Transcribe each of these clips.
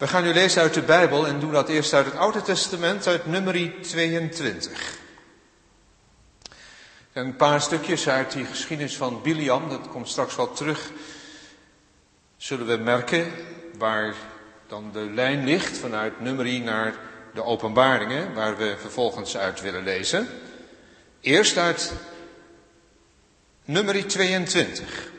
We gaan nu lezen uit de Bijbel en doen dat eerst uit het Oude Testament, uit Nummerie 22. En een paar stukjes uit die geschiedenis van Biliam, dat komt straks wel terug, zullen we merken waar dan de lijn ligt vanuit Nummerie naar de openbaringen, waar we vervolgens uit willen lezen. Eerst uit Nummerie 22.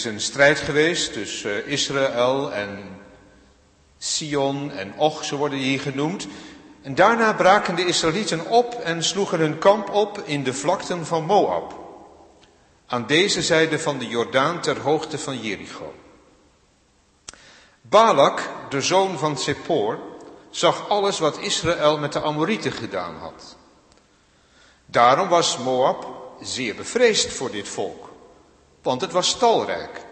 Is een strijd geweest tussen Israël en Sion en Och, ze worden hier genoemd. En daarna braken de Israëlieten op en sloegen hun kamp op in de vlakten van Moab. Aan deze zijde van de Jordaan ter hoogte van Jericho. Balak, de zoon van Seppor, zag alles wat Israël met de Amorieten gedaan had. Daarom was Moab zeer bevreesd voor dit volk want het was talrijk.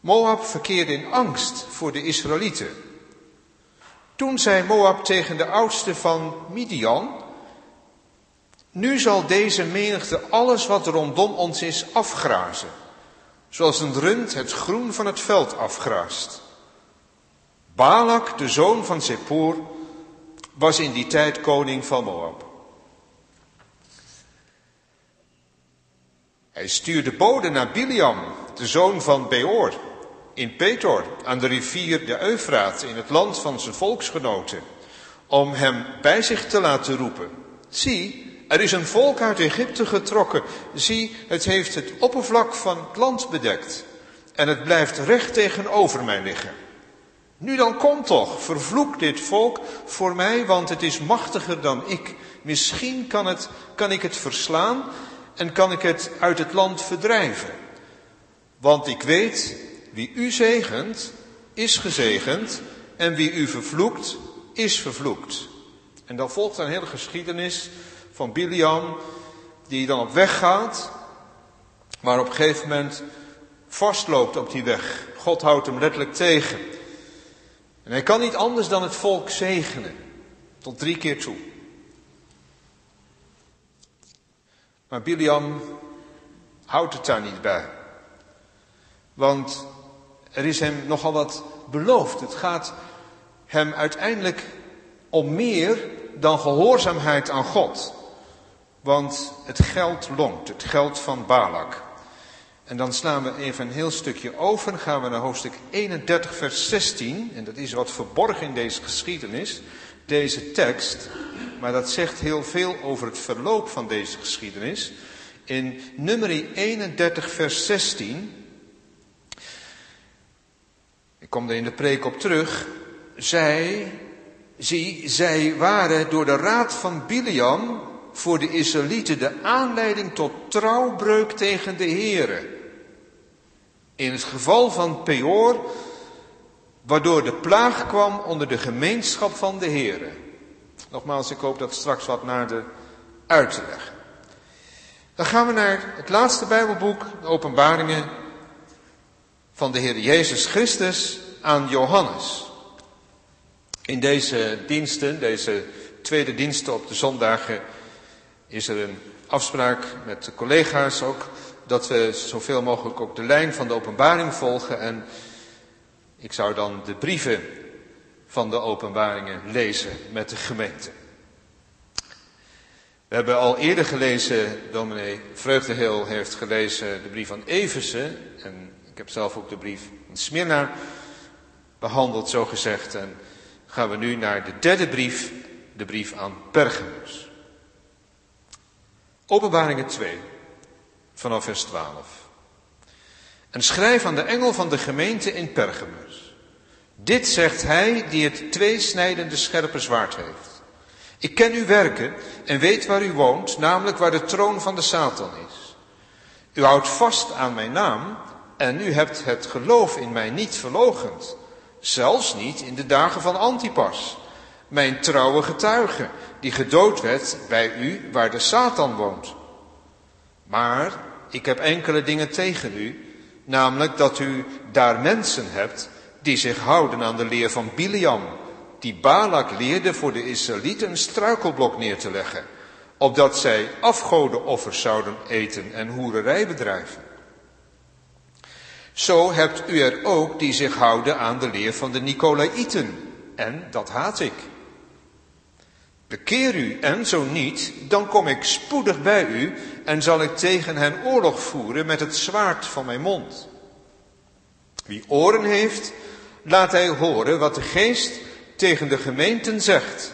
Moab verkeerde in angst voor de Israëlieten. Toen zei Moab tegen de oudste van Midian, nu zal deze menigte alles wat rondom ons is afgrazen, zoals een rund het groen van het veld afgraast. Balak, de zoon van Zippor, was in die tijd koning van Moab. Hij stuurde boden naar Biliam, de zoon van Beor, in Petor, aan de rivier de Eufraat, in het land van zijn volksgenoten, om hem bij zich te laten roepen. Zie, er is een volk uit Egypte getrokken. Zie, het heeft het oppervlak van het land bedekt. En het blijft recht tegenover mij liggen. Nu dan kom toch, vervloek dit volk voor mij, want het is machtiger dan ik. Misschien kan, het, kan ik het verslaan en kan ik het uit het land verdrijven. Want ik weet, wie u zegent, is gezegend, en wie u vervloekt, is vervloekt. En dan volgt een hele geschiedenis van Biliam, die dan op weg gaat, maar op een gegeven moment vastloopt op die weg. God houdt hem letterlijk tegen. En hij kan niet anders dan het volk zegenen, tot drie keer toe. Maar Biliam houdt het daar niet bij. Want er is hem nogal wat beloofd. Het gaat hem uiteindelijk om meer dan gehoorzaamheid aan God. Want het geld longt, het geld van Balak. En dan slaan we even een heel stukje over. Gaan we naar hoofdstuk 31, vers 16. En dat is wat verborgen in deze geschiedenis, deze tekst. Maar dat zegt heel veel over het verloop van deze geschiedenis. In nummer 31, vers 16. Ik kom er in de preek op terug. Zij, zie, zij waren door de raad van Biliam voor de Israëlieten de aanleiding tot trouwbreuk tegen de Here. In het geval van Peor, waardoor de plaag kwam onder de gemeenschap van de Here. Nogmaals, ik hoop dat straks wat nader uit te leggen. Dan gaan we naar het laatste Bijbelboek, de Openbaringen van de Heer Jezus Christus aan Johannes. In deze diensten, deze tweede diensten op de zondagen, is er een afspraak met de collega's ook dat we zoveel mogelijk ook de lijn van de openbaring volgen. En ik zou dan de brieven van de openbaringen lezen met de gemeente. We hebben al eerder gelezen, dominee Vreugdeheel heeft gelezen de brief aan Eversen. En ik heb zelf ook de brief aan Smyrna behandeld, zo gezegd. En gaan we nu naar de derde brief, de brief aan Pergamus. Openbaringen 2, vanaf vers 12. En schrijf aan de engel van de gemeente in Pergamus. Dit zegt hij die het tweesnijdende scherpe zwaard heeft. Ik ken uw werken en weet waar u woont, namelijk waar de troon van de Satan is. U houdt vast aan mijn naam en u hebt het geloof in mij niet verlogend. Zelfs niet in de dagen van Antipas, mijn trouwe getuige, die gedood werd bij u waar de Satan woont. Maar ik heb enkele dingen tegen u, namelijk dat u daar mensen hebt die zich houden aan de leer van Biliam, die Balak leerde voor de Israëlieten een struikelblok neer te leggen, opdat zij afgodenoffers zouden eten en hoererij bedrijven. Zo hebt u er ook die zich houden aan de leer van de Nicolaïten. En dat haat ik. Bekeer u en zo niet, dan kom ik spoedig bij u en zal ik tegen hen oorlog voeren met het zwaard van mijn mond. Wie oren heeft, laat hij horen wat de geest tegen de gemeenten zegt.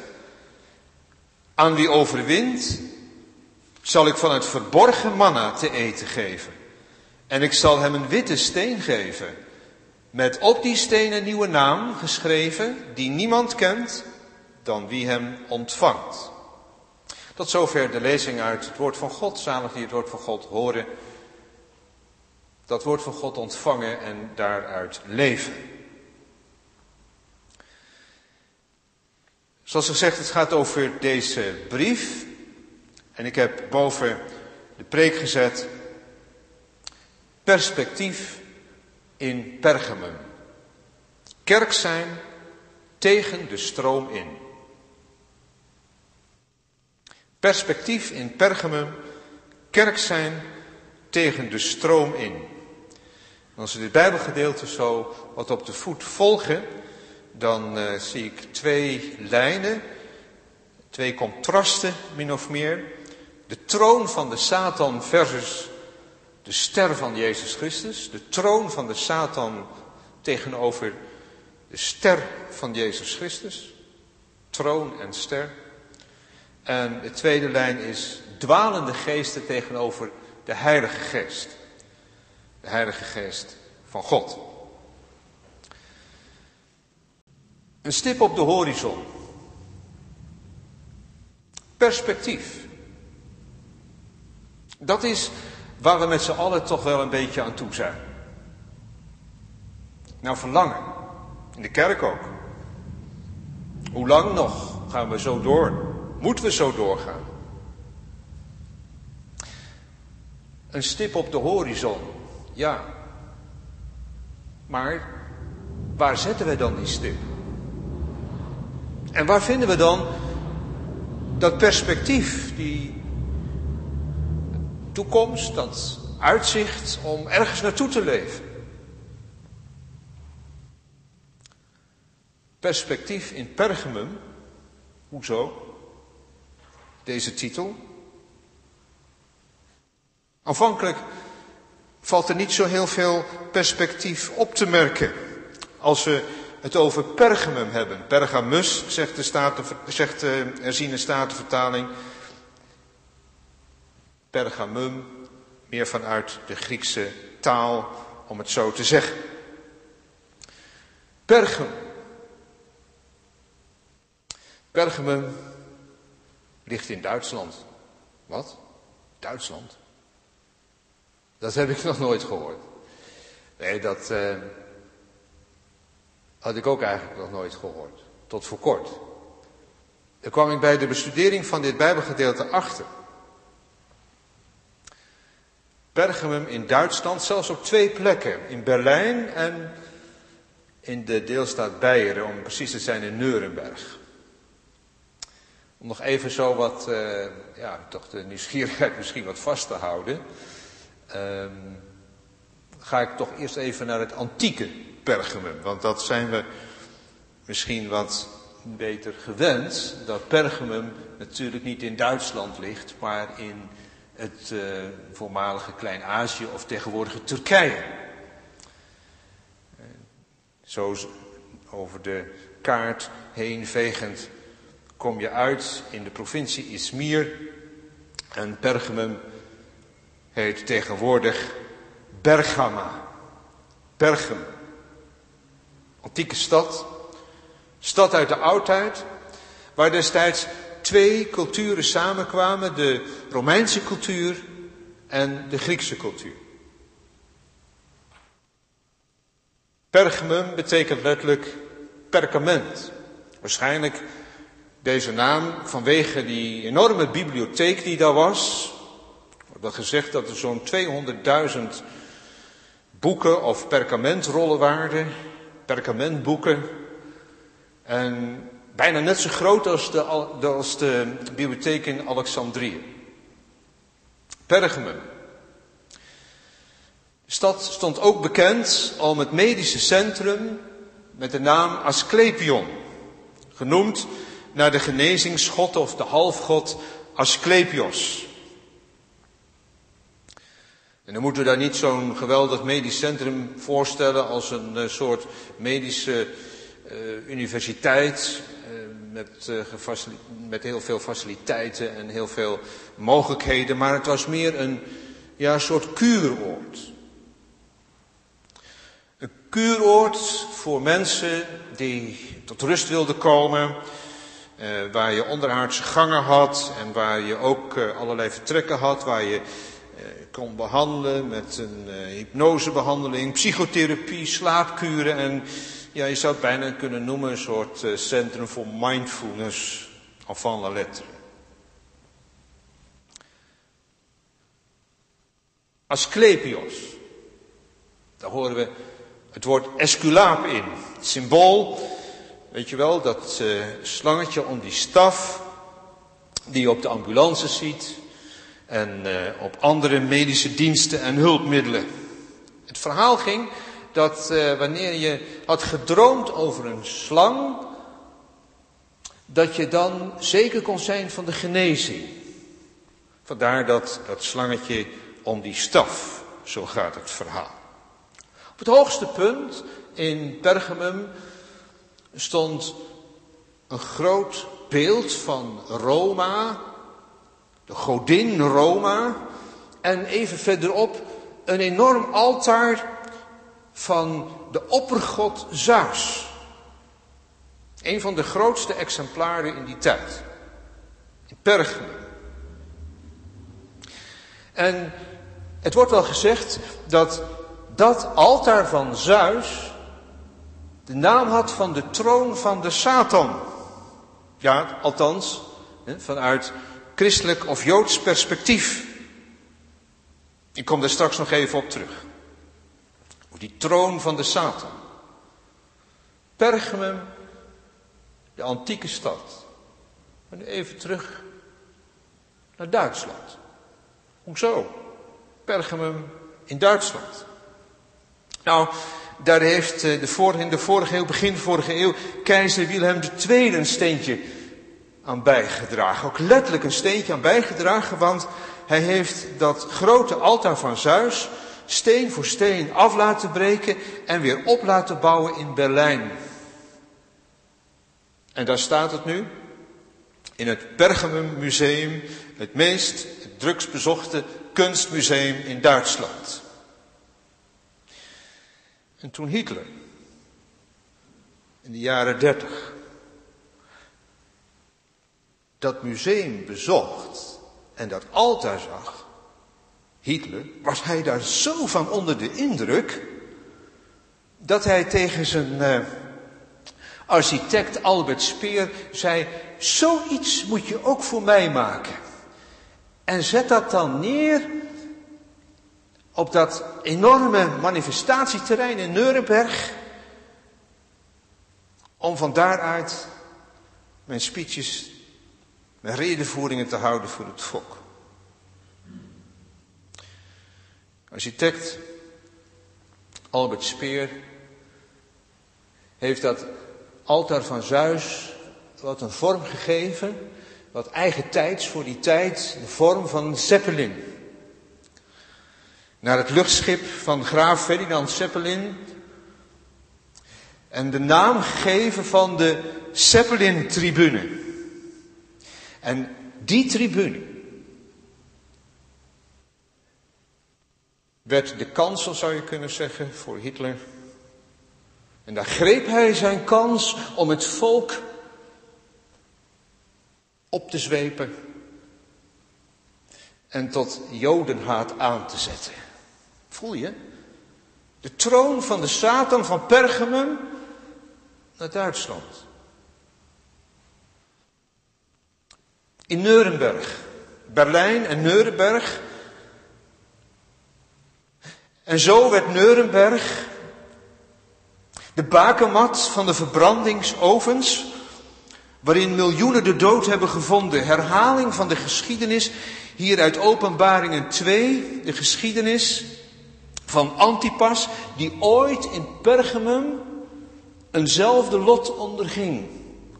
Aan wie overwint, zal ik van het verborgen manna te eten geven. En ik zal hem een witte steen geven, met op die steen een nieuwe naam geschreven, die niemand kent dan wie hem ontvangt. Tot zover de lezing uit het woord van God. Zalig die het woord van God horen. Dat woord van God ontvangen en daaruit leven. Zoals gezegd, het gaat over deze brief. En ik heb boven de preek gezet perspectief in Pergamum. Kerk zijn tegen de stroom in. Perspectief in Pergamum, kerk zijn tegen de stroom in. als we dit Bijbelgedeelte zo wat op de voet volgen, dan uh, zie ik twee lijnen, twee contrasten min of meer. De troon van de Satan versus de ster van Jezus Christus. De troon van de Satan tegenover de ster van Jezus Christus. Troon en ster. En de tweede lijn is dwalende geesten tegenover de Heilige Geest. De Heilige Geest van God. Een stip op de horizon. Perspectief. Dat is waar we met z'n allen toch wel een beetje aan toe zijn. Nou, verlangen. In de kerk ook. Hoe lang nog gaan we zo door? Moeten we zo doorgaan? Een stip op de horizon, ja. Maar waar zetten we dan die stip? En waar vinden we dan dat perspectief, die toekomst, dat uitzicht om ergens naartoe te leven? Perspectief in Pergamum, hoezo? Deze titel. Aanvankelijk valt er niet zo heel veel perspectief op te merken als we het over Pergamum hebben. Pergamus, zegt de, staten, zegt de herziene statenvertaling. Pergamum, meer vanuit de Griekse taal, om het zo te zeggen. Pergam. Pergamum ligt in Duitsland. Wat? Duitsland? Dat heb ik nog nooit gehoord. Nee, dat eh, had ik ook eigenlijk nog nooit gehoord. Tot voor kort. Daar kwam ik bij de bestudering van dit Bijbelgedeelte achter. Pergamum in Duitsland, zelfs op twee plekken. In Berlijn en in de deelstaat Beieren, om precies te zijn in Nuremberg. Om nog even zo wat, uh, ja, toch de nieuwsgierigheid misschien wat vast te houden. Uh, ga ik toch eerst even naar het antieke Pergamum. Want dat zijn we misschien wat beter gewend. Dat Pergamum natuurlijk niet in Duitsland ligt, maar in het uh, voormalige Klein-Azië of tegenwoordige Turkije. Zo over de kaart heen vegend kom je uit in de provincie Izmir. En Pergamum heet tegenwoordig Bergama. Bergam. Antieke stad. Stad uit de oudheid. Waar destijds twee culturen samenkwamen. De Romeinse cultuur en de Griekse cultuur. Pergamum betekent letterlijk perkament. Waarschijnlijk deze naam vanwege die enorme bibliotheek die daar was. Er wordt gezegd dat er zo'n 200.000 boeken of perkamentrollen waren, perkamentboeken. En bijna net zo groot als de, als de bibliotheek in Alexandrië. Pergamum. stad stond ook bekend om het medische centrum met de naam Asclepion, genoemd naar de genezingsgod of de halfgod Asclepios. En dan moeten we daar niet zo'n geweldig medisch centrum voorstellen als een uh, soort medische uh, universiteit uh, met, met heel veel faciliteiten en heel veel mogelijkheden, maar het was meer een ja, soort kuuroord. Een kuuroord voor mensen die tot rust wilden komen, waar je onderaardse gangen had en waar je ook allerlei vertrekken had, waar je kon behandelen met een uh, hypnosebehandeling, psychotherapie, slaapkuren en ja, je zou het bijna kunnen noemen een soort uh, centrum voor mindfulness van la lettre. Asclepios, daar horen we het woord esculaap in. Symbool, weet je wel, dat uh, slangetje om die staf die je op de ambulance ziet, en uh, op andere medische diensten en hulpmiddelen. Het verhaal ging dat uh, wanneer je had gedroomd over een slang, dat je dan zeker kon zijn van de genezing. Vandaar dat, dat slangetje om die staf, zo gaat het verhaal. Op het hoogste punt in Pergamum stond een groot beeld van Roma, de godin Roma. En even verderop een enorm altaar van de oppergod Zeus. Een van de grootste exemplaren in die tijd. In Pergamum. En het wordt wel gezegd dat dat altaar van Zeus de naam had van de troon van de Satan. Ja, althans, vanuit christelijk of joods perspectief. Ik kom daar straks nog even op terug. Die troon van de Satan. Pergamum, de antieke stad. En nu even terug naar Duitsland. Hoezo? Pergamum in Duitsland. Nou, daar heeft eh, de vorige, in de vorige eeuw, begin vorige eeuw, keizer Wilhelm II een steentje aan bijgedragen. Ook letterlijk een steentje aan bijgedragen, want hij heeft dat grote altaar van Zeus steen voor steen af laten breken en weer op laten bouwen in Berlijn. En daar staat het nu, in het Pergamum Museum, het meest het drukst bezochte kunstmuseum in Duitsland. En toen Hitler. In de jaren dertig. Dat museum bezocht en dat altaar zag, Hitler, was hij daar zo van onder de indruk dat hij tegen zijn uh, architect Albert Speer zei: Zoiets moet je ook voor mij maken. En zet dat dan neer op dat enorme manifestatieterrein in Nuremberg. Om van daaruit mijn speeches met redenvoeringen te houden voor het volk. Architect Albert Speer heeft dat altaar van Zeus wat een vorm gegeven, wat eigen tijds voor die tijd, de vorm van een zeppelin. Naar het luchtschip van graaf Ferdinand Zeppelin en de naam gegeven van de Zeppelin-tribune. En die tribune werd de kansel, zou je kunnen zeggen, voor Hitler. En daar greep hij zijn kans om het volk op te zwepen en tot jodenhaat aan te zetten. Voel je? De troon van de Satan van Pergamum naar Duitsland. in Nuremberg. Berlijn en Nuremberg. En zo werd Nuremberg de bakermat van de verbrandingsovens, waarin miljoenen de dood hebben gevonden. Herhaling van de geschiedenis, hier uit Openbaringen 2, de geschiedenis van Antipas, die ooit in Pergamum eenzelfde lot onderging.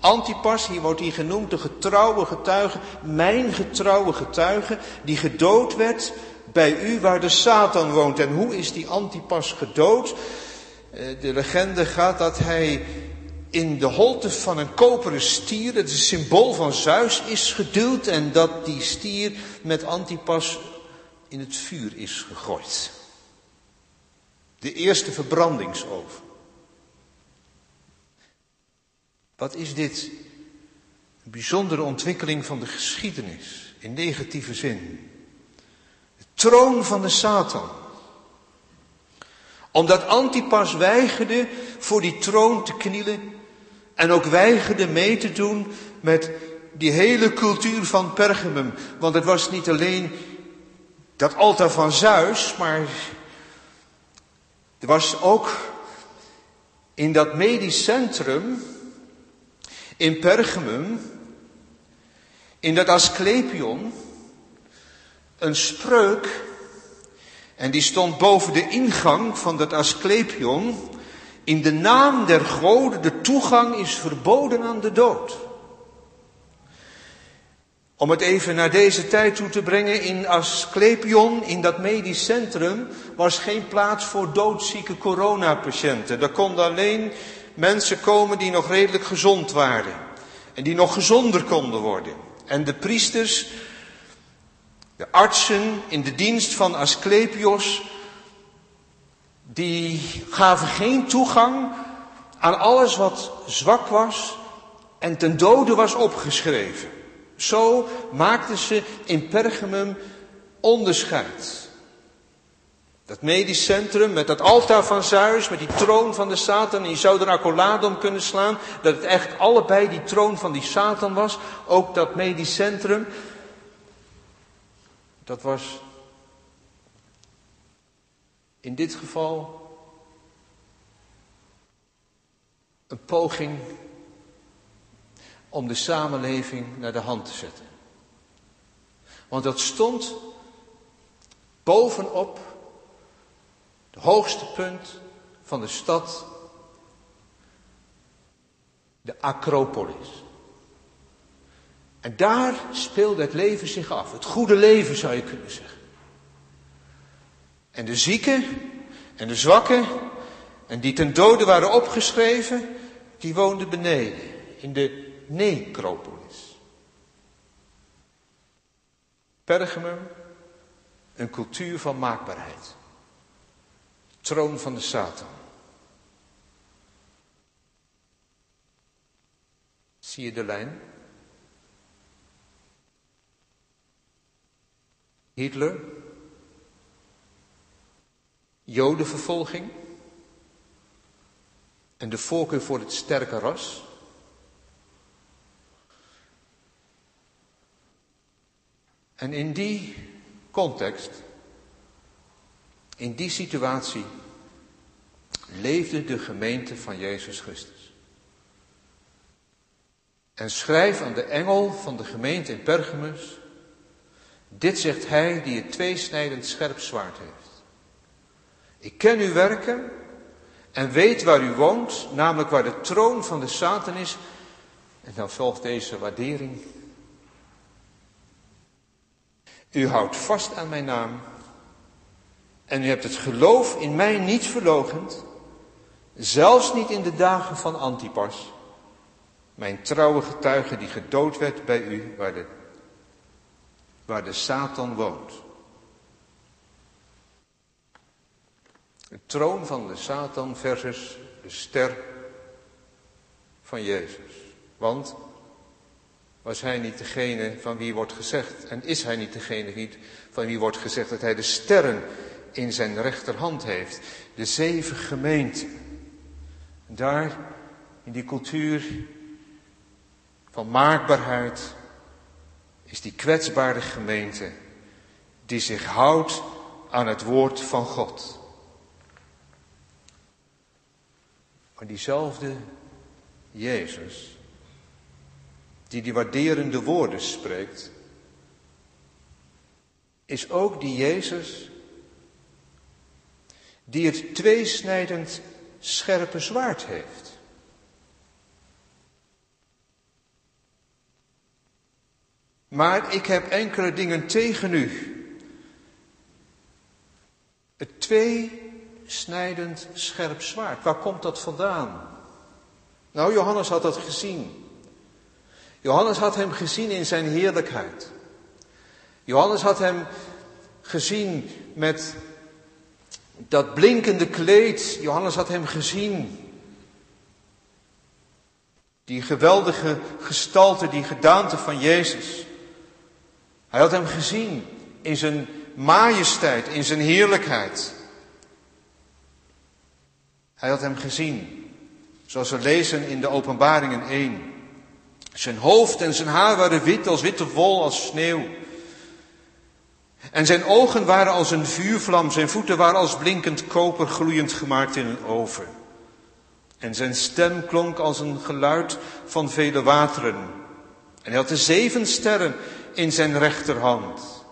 Antipas, hier wordt hij genoemd de getrouwe getuige, mijn getrouwe getuige, die gedood werd bij u waar de Satan woont. En hoe is die Antipas gedood? Eh, de legende gaat dat hij in de holte van een koperen stier, het symbool van Zeus, is geduwd en dat die stier met Antipas in het vuur is gegooid. De eerste verbrandingsoven. Wat is dit? Een bijzondere ontwikkeling van de geschiedenis, in negatieve zin. De troon van de Satan. Omdat Antipas weigerde voor die troon te knielen en ook weigerde mee te doen met die hele cultuur van Pergamum. Want het was niet alleen dat altaar van Zeus, maar er was ook in dat medisch centrum in Pergamum, in dat Asclepion, een spreuk. En die stond boven de ingang van dat Asclepion. In de naam der goden, de toegang is verboden aan de dood. Om het even naar deze tijd toe te brengen, in Asclepion, in dat medisch centrum, was geen plaats voor doodzieke coronapatiënten. Daar konden alleen mensen komen die nog redelijk gezond waren. En die nog gezonder konden worden. En de priesters, de artsen in de dienst van Asclepios, die gaven geen toegang aan alles wat zwak was en ten dode was opgeschreven. Zo maakten ze in Pergamum onderscheid. Dat medisch centrum met dat altaar van Zeus, met die troon van de Satan. En je zou er accolade om kunnen slaan dat het echt allebei die troon van die Satan was. Ook dat medisch centrum. Dat was in dit geval een poging om de samenleving naar de hand te zetten. Want dat stond bovenop het hoogste punt van de stad, de Acropolis. En daar speelde het leven zich af, het goede leven zou je kunnen zeggen. En de zieken en de zwakken en die ten dode waren opgeschreven, die woonden beneden in de necropolis. Pergamum, een cultuur van maakbaarheid. Troon van de Satan. Zie je de lijn? Hitler, Jodenvervolging en de voorkeur voor het sterke ras. En in die context, in die situatie, leefde de gemeente van Jezus Christus. En schrijf aan de engel van de gemeente in Pergamus, dit zegt hij die het tweesnijdend scherp zwaard heeft. Ik ken uw werken en weet waar u woont, namelijk waar de troon van de Satan is. En dan volgt deze waardering. U houdt vast aan mijn naam en u hebt het geloof in mij niet verlogend, zelfs niet in de dagen van Antipas, mijn trouwe getuige die gedood werd bij u, waar de, waar de Satan woont. De troon van de Satan versus de ster van Jezus. Want was hij niet degene van wie wordt gezegd, en is hij niet degene van wie wordt gezegd dat hij de sterren in zijn rechterhand heeft, de zeven gemeenten. daar, in die cultuur van maakbaarheid, is die kwetsbare gemeente die zich houdt aan het woord van God. Maar diezelfde Jezus, die die waarderende woorden spreekt, is ook die Jezus die het tweesnijdend scherpe zwaard heeft. Maar ik heb enkele dingen tegen u. Het tweesnijdend scherp zwaard, waar komt dat vandaan? Nou, Johannes had dat gezien. Johannes had hem gezien in zijn heerlijkheid. Johannes had hem gezien met dat blinkende kleed. Johannes had hem gezien. Die geweldige gestalte, die gedaante van Jezus. Hij had hem gezien in zijn majesteit, in zijn heerlijkheid. Hij had hem gezien, zoals we lezen in de Openbaringen 1. Zijn hoofd en zijn haar waren wit als witte wol, als sneeuw. En zijn ogen waren als een vuurvlam, zijn voeten waren als blinkend koper gloeiend gemaakt in een oven. En zijn stem klonk als een geluid van vele wateren. En hij had de zeven sterren in zijn rechterhand.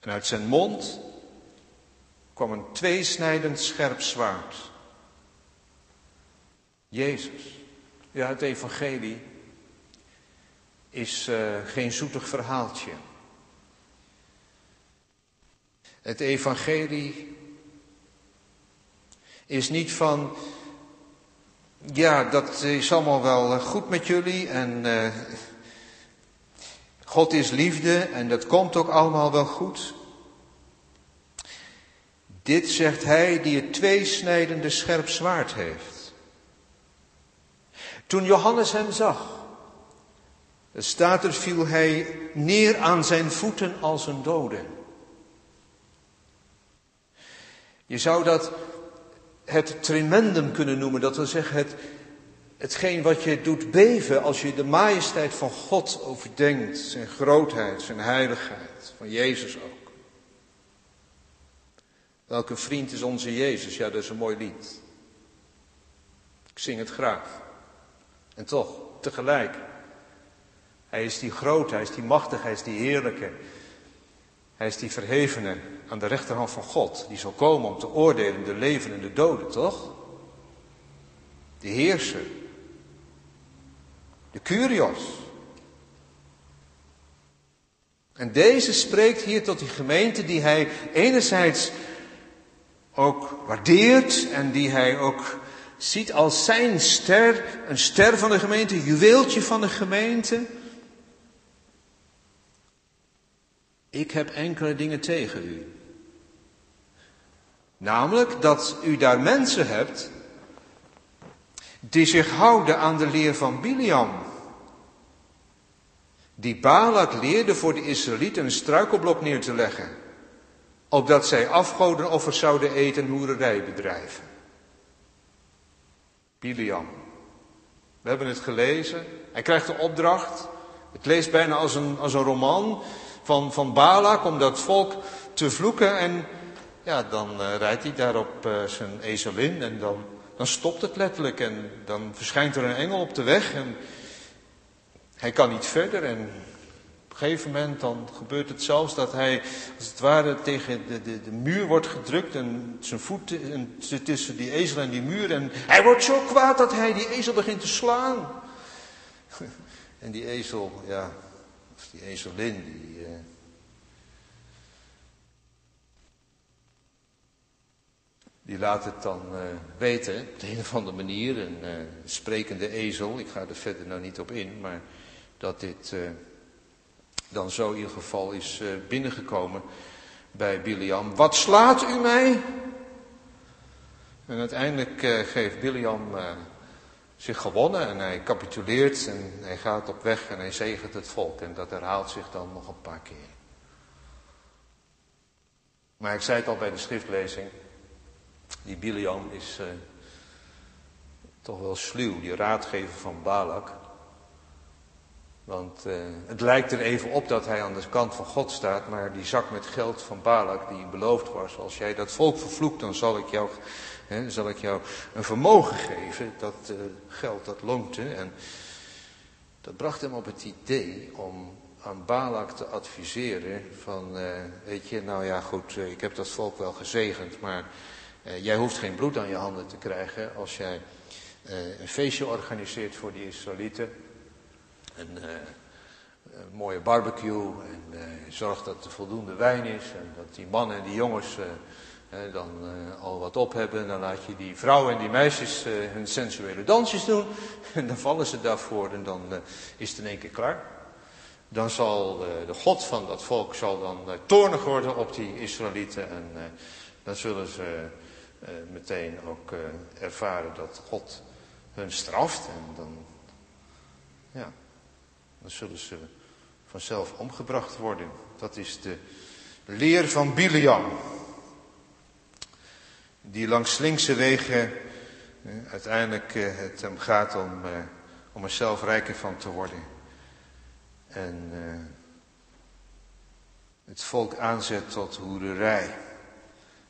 En uit zijn mond kwam een tweesnijdend scherp zwaard. Jezus. Ja, het evangelie is uh, geen zoetig verhaaltje. Het evangelie is niet van, ja, dat is allemaal wel eh, goed met jullie en uh, God is liefde en dat komt ook allemaal wel goed. Dit zegt hij die het tweesnijdende scherp zwaard heeft. Toen Johannes hem zag, staat er, viel hij neer aan zijn voeten als een dode. Je zou dat het tremendum kunnen noemen, dat wil zeggen het, hetgeen wat je doet beven als je de majesteit van God overdenkt, zijn grootheid, zijn heiligheid, van Jezus ook. Welke vriend is onze Jezus? Ja, dat is een mooi lied. Ik zing het graag. En toch, tegelijk. Hij is die groot, hij is die machtige, hij is die heerlijke. Hij is die verhevene aan de rechterhand van God, die zal komen om te oordelen de leven en de doden, toch? De heerser. De Curios. En deze spreekt hier tot die gemeente die hij enerzijds ook waardeert en die hij ook ziet als zijn ster, een ster van de gemeente, juweeltje van de gemeente. Ik heb enkele dingen tegen u. Namelijk dat u daar mensen hebt die zich houden aan de leer van Biliam. Die Balak leerde voor de Israëlieten een struikelblok neer te leggen. Opdat zij afgodenoffers zouden eten en hoererij bedrijven. Biliam. We hebben het gelezen. Hij krijgt de opdracht. Het leest bijna als een, als een roman van, van Balak om dat volk te vloeken. En ja, dan uh, rijdt hij daar op uh, zijn ezelin en dan, dan stopt het letterlijk. En dan verschijnt er een engel op de weg en hij kan niet verder. En gegeven moment dan gebeurt het zelfs dat hij als het ware tegen de, de, de muur wordt gedrukt en zijn voet zit tussen die ezel en die muur. En hij wordt zo kwaad dat hij die ezel begint te slaan. En die ezel, ja, of die ezelin, die, uh, die laat het dan uh, weten, op de een of andere manier, een uh, sprekende ezel, ik ga er verder nou niet op in, maar dat dit dan zo in ieder geval is binnengekomen bij Biliam. Wat slaat u mij? En uiteindelijk geeft Biliam zich gewonnen en hij capituleert en hij gaat op weg en hij zegent het volk. En dat herhaalt zich dan nog een paar keer. Maar ik zei het al bij de schriftlezing, die Biliam is toch wel sluw, die raadgever van Balak. Want uh, het lijkt er even op dat hij aan de kant van God staat, maar die zak met geld van Balak die beloofd was, als jij dat volk vervloekt, dan zal ik jou, hè, zal ik jou een vermogen geven. Dat uh, geld, dat lonkte. En dat bracht hem op het idee om aan Balak te adviseren van, uh, weet je, nou ja goed, uh, ik heb dat volk wel gezegend, maar uh, jij hoeft geen bloed aan je handen te krijgen als jij een feestje organiseert voor die Israëlieten. Een, een mooie barbecue en zorg dat er voldoende wijn is en dat die mannen en die jongens dan al wat op hebben. Dan laat je die vrouwen en die meisjes hun sensuele dansjes doen en dan vallen ze daarvoor en dan is het in één keer klaar dan zal de, God van dat volk zal dan toornig worden op die Israëlieten. En dan zullen ze meteen ook ervaren dat God hun straft. En dan, ja, dan zullen ze vanzelf omgebracht worden. Dat is de leer van Biliam. Die langs linkse wegen uiteindelijk het hem gaat om, om er zelf rijker van te worden. En het volk aanzet tot hoererij.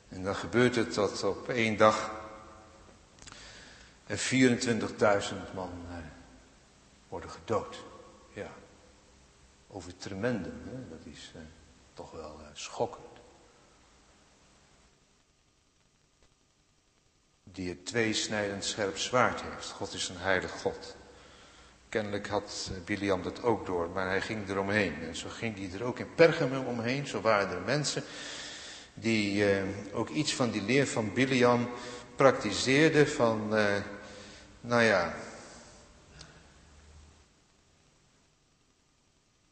En dan gebeurt het dat op één dag er 24.000 man worden gedood. Over tremendum, hè? dat is uh, toch wel schokkend. Die het tweesnijdend scherp zwaard heeft. God is een heilig God. Kennelijk had Biliam dat ook door, maar hij ging eromheen. En zo ging hij er ook in Pergamum omheen. Zo waren er mensen die eh, ook iets van die leer van Biliam praktiseerden. Van, eh, nou ja,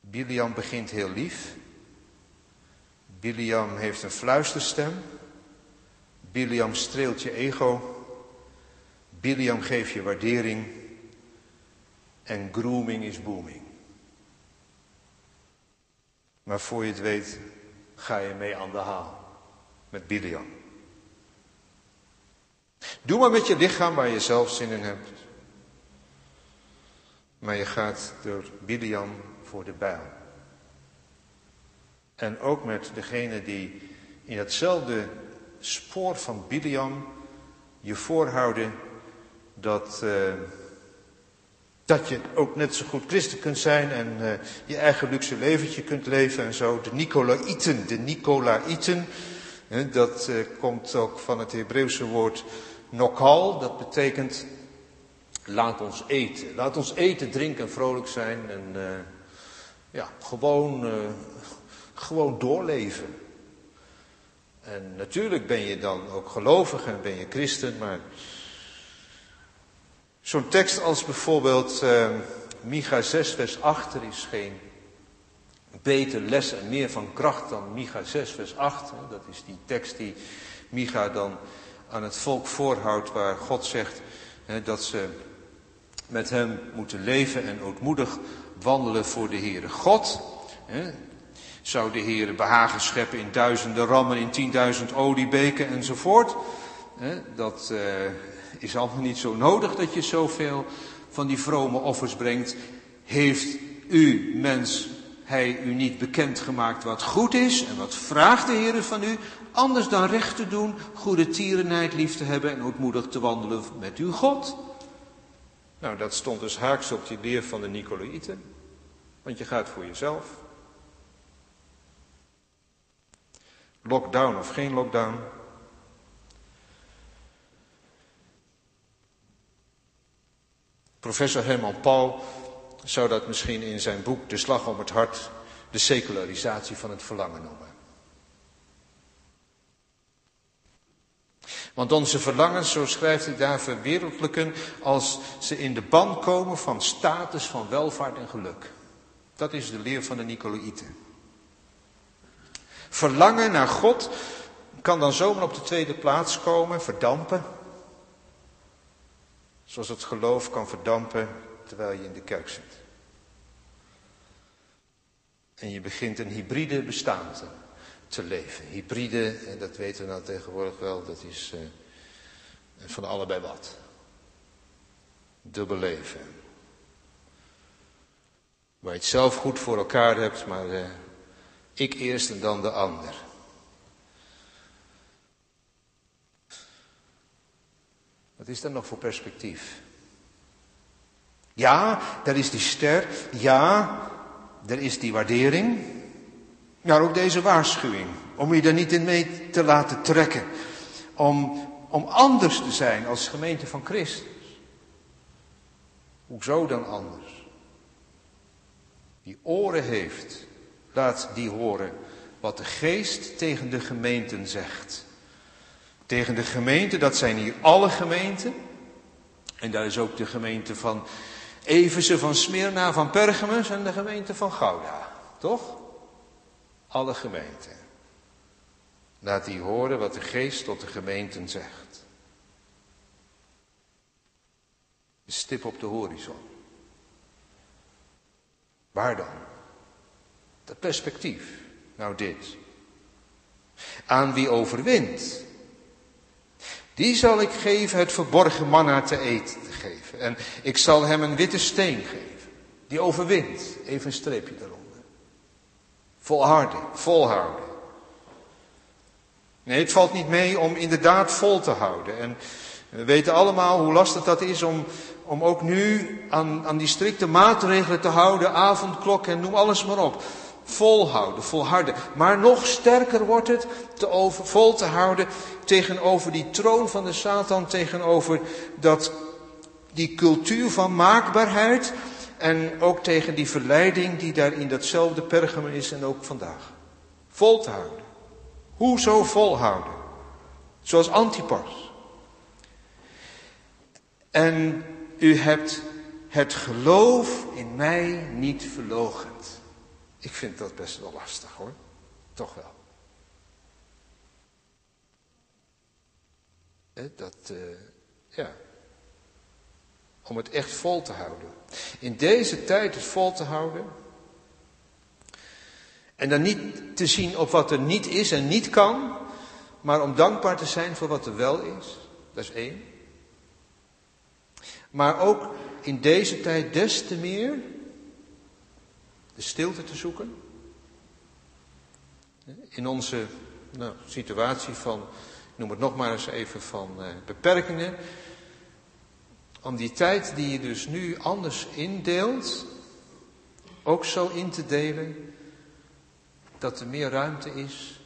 Biliam begint heel lief. Biliam heeft een fluisterstem. Biliam streelt je ego. Biliam geeft je waardering. En grooming is booming. Maar voor je het weet, ga je mee aan de haal. Met Biliam. Doe maar met je lichaam waar je zelf zin in hebt. Maar je gaat door Biliam voor de bijl. En ook met degene die in hetzelfde spoor van Biliam je voorhouden dat. Uh, dat je ook net zo goed christen kunt zijn en uh, je eigen luxe leventje kunt leven en zo. De Nicolaïten, de Nicolaïten, dat uh, komt ook van het Hebreeuwse woord nokal. Dat betekent laat ons eten. Laat ons eten, drinken en vrolijk zijn en ja, gewoon, gewoon doorleven. En natuurlijk ben je dan ook gelovig en ben je christen, maar Zo'n tekst als bijvoorbeeld uh, Micha 6, vers 8, er is geen beter les en meer van kracht dan Micha 6, vers 8. Dat is die tekst die Micha dan aan het volk voorhoudt, waar God zegt dat ze met hem moeten leven en ootmoedig wandelen voor de Heere God. Hè, zou de Heere behagen scheppen in duizenden rammen, in tienduizend oliebeken enzovoort. Hè, dat uh, is allemaal niet zo nodig dat je zoveel van die vrome offers brengt. Heeft u, mens, hij u niet bekendgemaakt wat goed is en wat vraagt de Heer van u, anders dan recht te doen, goede tierenheid lief te hebben en ootmoedig te wandelen met uw God? Nou, dat stond dus haaks op die leer van de Nicolaïten, want je gaat voor jezelf. Lockdown of geen lockdown, Professor Herman Paul zou dat misschien in zijn boek De Slag om het Hart de secularisatie van het verlangen noemen. Want onze verlangens, zo schrijft hij daar, verwereldlijken als ze in de ban komen van status, van welvaart en geluk. Dat is de leer van de Nicolaïten. Verlangen naar God kan dan zomaar op de tweede plaats komen, verdampen. Zoals het geloof kan verdampen terwijl je in de kerk zit. En je begint een hybride bestaan te, te leven. Hybride, en dat weten we nou tegenwoordig wel, dat is uh, van allebei wat. Dubbel leven. Waar je het zelf goed voor elkaar hebt, maar uh, ik eerst en dan de ander. Wat is dat nog voor perspectief? Ja, daar is die ster. Ja, er is die waardering, maar ook deze waarschuwing. Om je er niet in mee te laten trekken. Om, om anders te zijn als gemeente van Christus. Hoezo dan anders? Die oren heeft, laat die horen wat de geest tegen de gemeenten zegt. Tegen de gemeente, dat zijn hier alle gemeenten. En daar is ook de gemeente van Everse, van Smyrna, van Pergamus en de gemeente van Gouda. Toch? Alle gemeenten. Laat die horen wat de geest tot de gemeenten zegt. Een stip op de horizon. Waar dan? Dat perspectief. Nou dit. Aan wie overwint, die zal ik geven het verborgen manna te eten te geven. En ik zal hem een witte steen geven. Die overwint. Even een streepje daaronder. Volharden, volhouden. Nee, het valt niet mee om inderdaad vol te houden. En we weten allemaal hoe lastig dat is om, om ook nu aan, aan die strikte maatregelen te houden. Avondklok en noem alles maar op. Volhouden, volharden. Maar nog sterker wordt het te over, vol te houden tegenover die troon van de Satan, tegenover dat, die cultuur van maakbaarheid en ook tegen die verleiding die daar in datzelfde Pergamum is en ook vandaag. Vol te houden. Hoezo volhouden? Zoals Antipas. En u hebt het geloof in mij niet verlogend. Ik vind dat best wel lastig hoor. Toch wel. Dat, uh, ja. Om het echt vol te houden. In deze tijd het vol te houden. En dan niet te zien op wat er niet is en niet kan. Maar om dankbaar te zijn voor wat er wel is. Dat is één. Maar ook in deze tijd des te meer de stilte te zoeken. In onze nou, situatie van, noem het nog maar eens even, van eh, beperkingen. Om die tijd die je dus nu anders indeelt, ook zo in te delen dat er meer ruimte is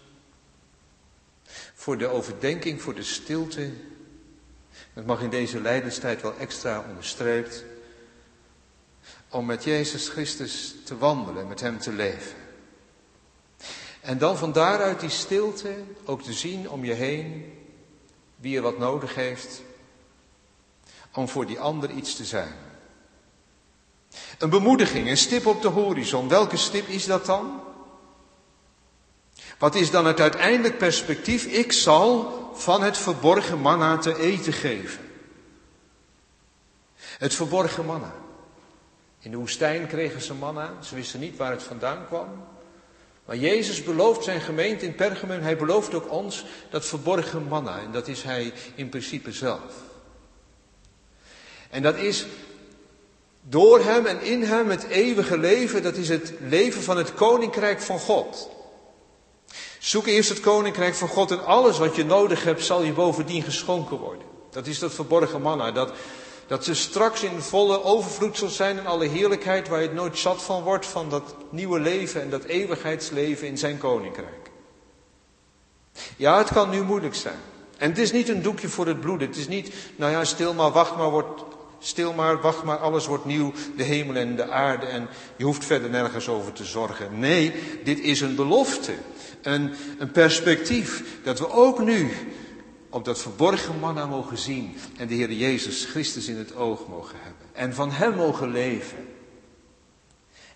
voor de overdenking, voor de stilte. Het mag in deze lijdenstijd wel extra onderstreept om met Jezus Christus te wandelen, met Hem te leven. En dan van daaruit die stilte ook te zien om je heen wie er wat nodig heeft om voor die ander iets te zijn. Een bemoediging, een stip op de horizon. Welke stip is dat dan? Wat is dan het uiteindelijk perspectief? Ik zal van het verborgen manna te eten geven. Het verborgen manna. In de woestijn kregen ze manna, ze wisten niet waar het vandaan kwam. Maar Jezus belooft zijn gemeente in Pergamum, hij belooft ook ons dat verborgen manna. En dat is hij in principe zelf. En dat is door hem en in hem het eeuwige leven, dat is het leven van het koninkrijk van God. Zoek eerst het koninkrijk van God en alles wat je nodig hebt zal je bovendien geschonken worden. Dat is dat verborgen manna, dat dat ze straks in volle overvloed zal zijn in alle heerlijkheid waar je het nooit zat van wordt, van dat nieuwe leven en dat eeuwigheidsleven in zijn koninkrijk. Ja, het kan nu moeilijk zijn. En het is niet een doekje voor het bloed. Het is niet, nou ja, stil maar, wacht maar, wordt, stil maar, wacht maar, alles wordt nieuw, de hemel en de aarde en je hoeft verder nergens over te zorgen. Nee, dit is een belofte, een, een perspectief dat we ook nu op dat verborgen manna mogen zien en de Heer Jezus Christus in het oog mogen hebben. En van Hem mogen leven.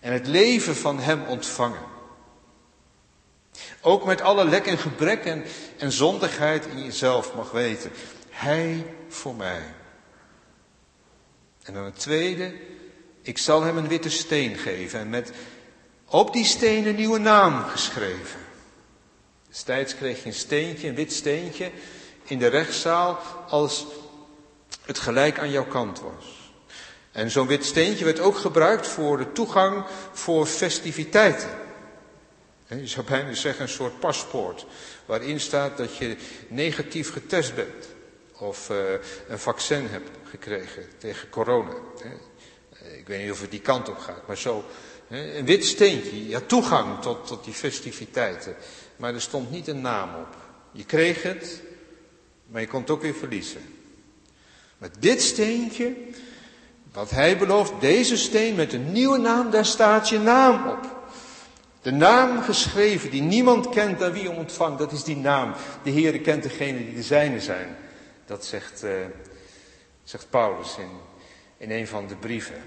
En het leven van Hem ontvangen. Ook met alle lek en gebrek en, en zondigheid in jezelf mag weten. Hij voor mij. En dan het tweede, ik zal hem een witte steen geven en met op die steen een nieuwe naam geschreven. Destijds kreeg je een steentje, een wit steentje, in de rechtszaal als het gelijk aan jouw kant was. En zo'n wit steentje werd ook gebruikt voor de toegang voor festiviteiten. Je zou bijna zeggen een soort paspoort, waarin staat dat je negatief getest bent. Of uh, een vaccin hebt gekregen tegen corona. Ik weet niet of het die kant op gaat, maar zo. Een wit steentje, ja, toegang tot, tot die festiviteiten. Maar er stond niet een naam op. Je kreeg het, maar je kon het ook weer verliezen. Maar dit steentje, wat hij belooft, deze steen met een nieuwe naam, daar staat je naam op. De naam geschreven die niemand kent en wie hem ontvangt, dat is die naam. De Heere kent degene die de zijne zijn. Dat zegt, uh, zegt Paulus in, in een van de brieven.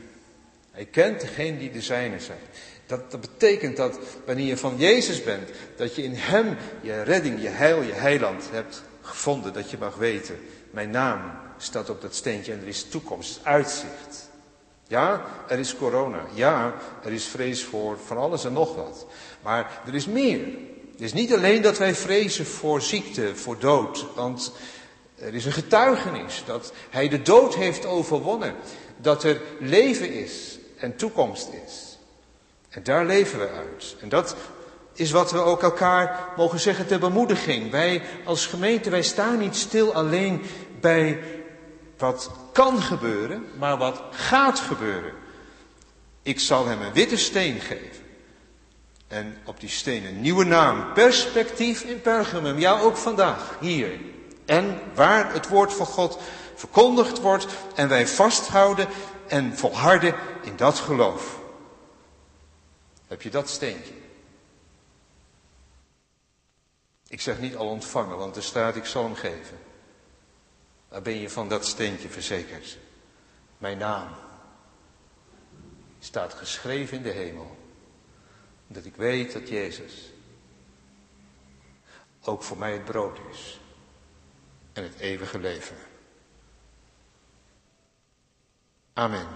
Hij kent degene die de zijne zijn. Dat, dat betekent dat wanneer je van Jezus bent, dat je in Hem je redding, je heil, je heiland hebt gevonden. Dat je mag weten, mijn naam staat op dat steentje en er is toekomst, uitzicht. Ja, er is corona. Ja, er is vrees voor van alles en nog wat. Maar er is meer. Het is niet alleen dat wij vrezen voor ziekte, voor dood. Want er is een getuigenis dat hij de dood heeft overwonnen. Dat er leven is en toekomst is. En daar leven we uit. En dat is wat we ook elkaar mogen zeggen ter bemoediging. Wij als gemeente, wij staan niet stil alleen bij wat kan gebeuren, maar wat gaat gebeuren. Ik zal hem een witte steen geven. En op die steen een nieuwe naam. Perspectief in Pergamum. Ja, ook vandaag, hier. En waar het woord van God verkondigd wordt en wij vasthouden en volharden in dat geloof. Heb je dat steentje? Ik zeg niet al ontvangen, want er staat ik zal hem geven. Waar ben je van dat steentje verzekerd? Mijn naam staat geschreven in de hemel. Dat ik weet dat Jezus ook voor mij het brood is en het eeuwige leven. Amen.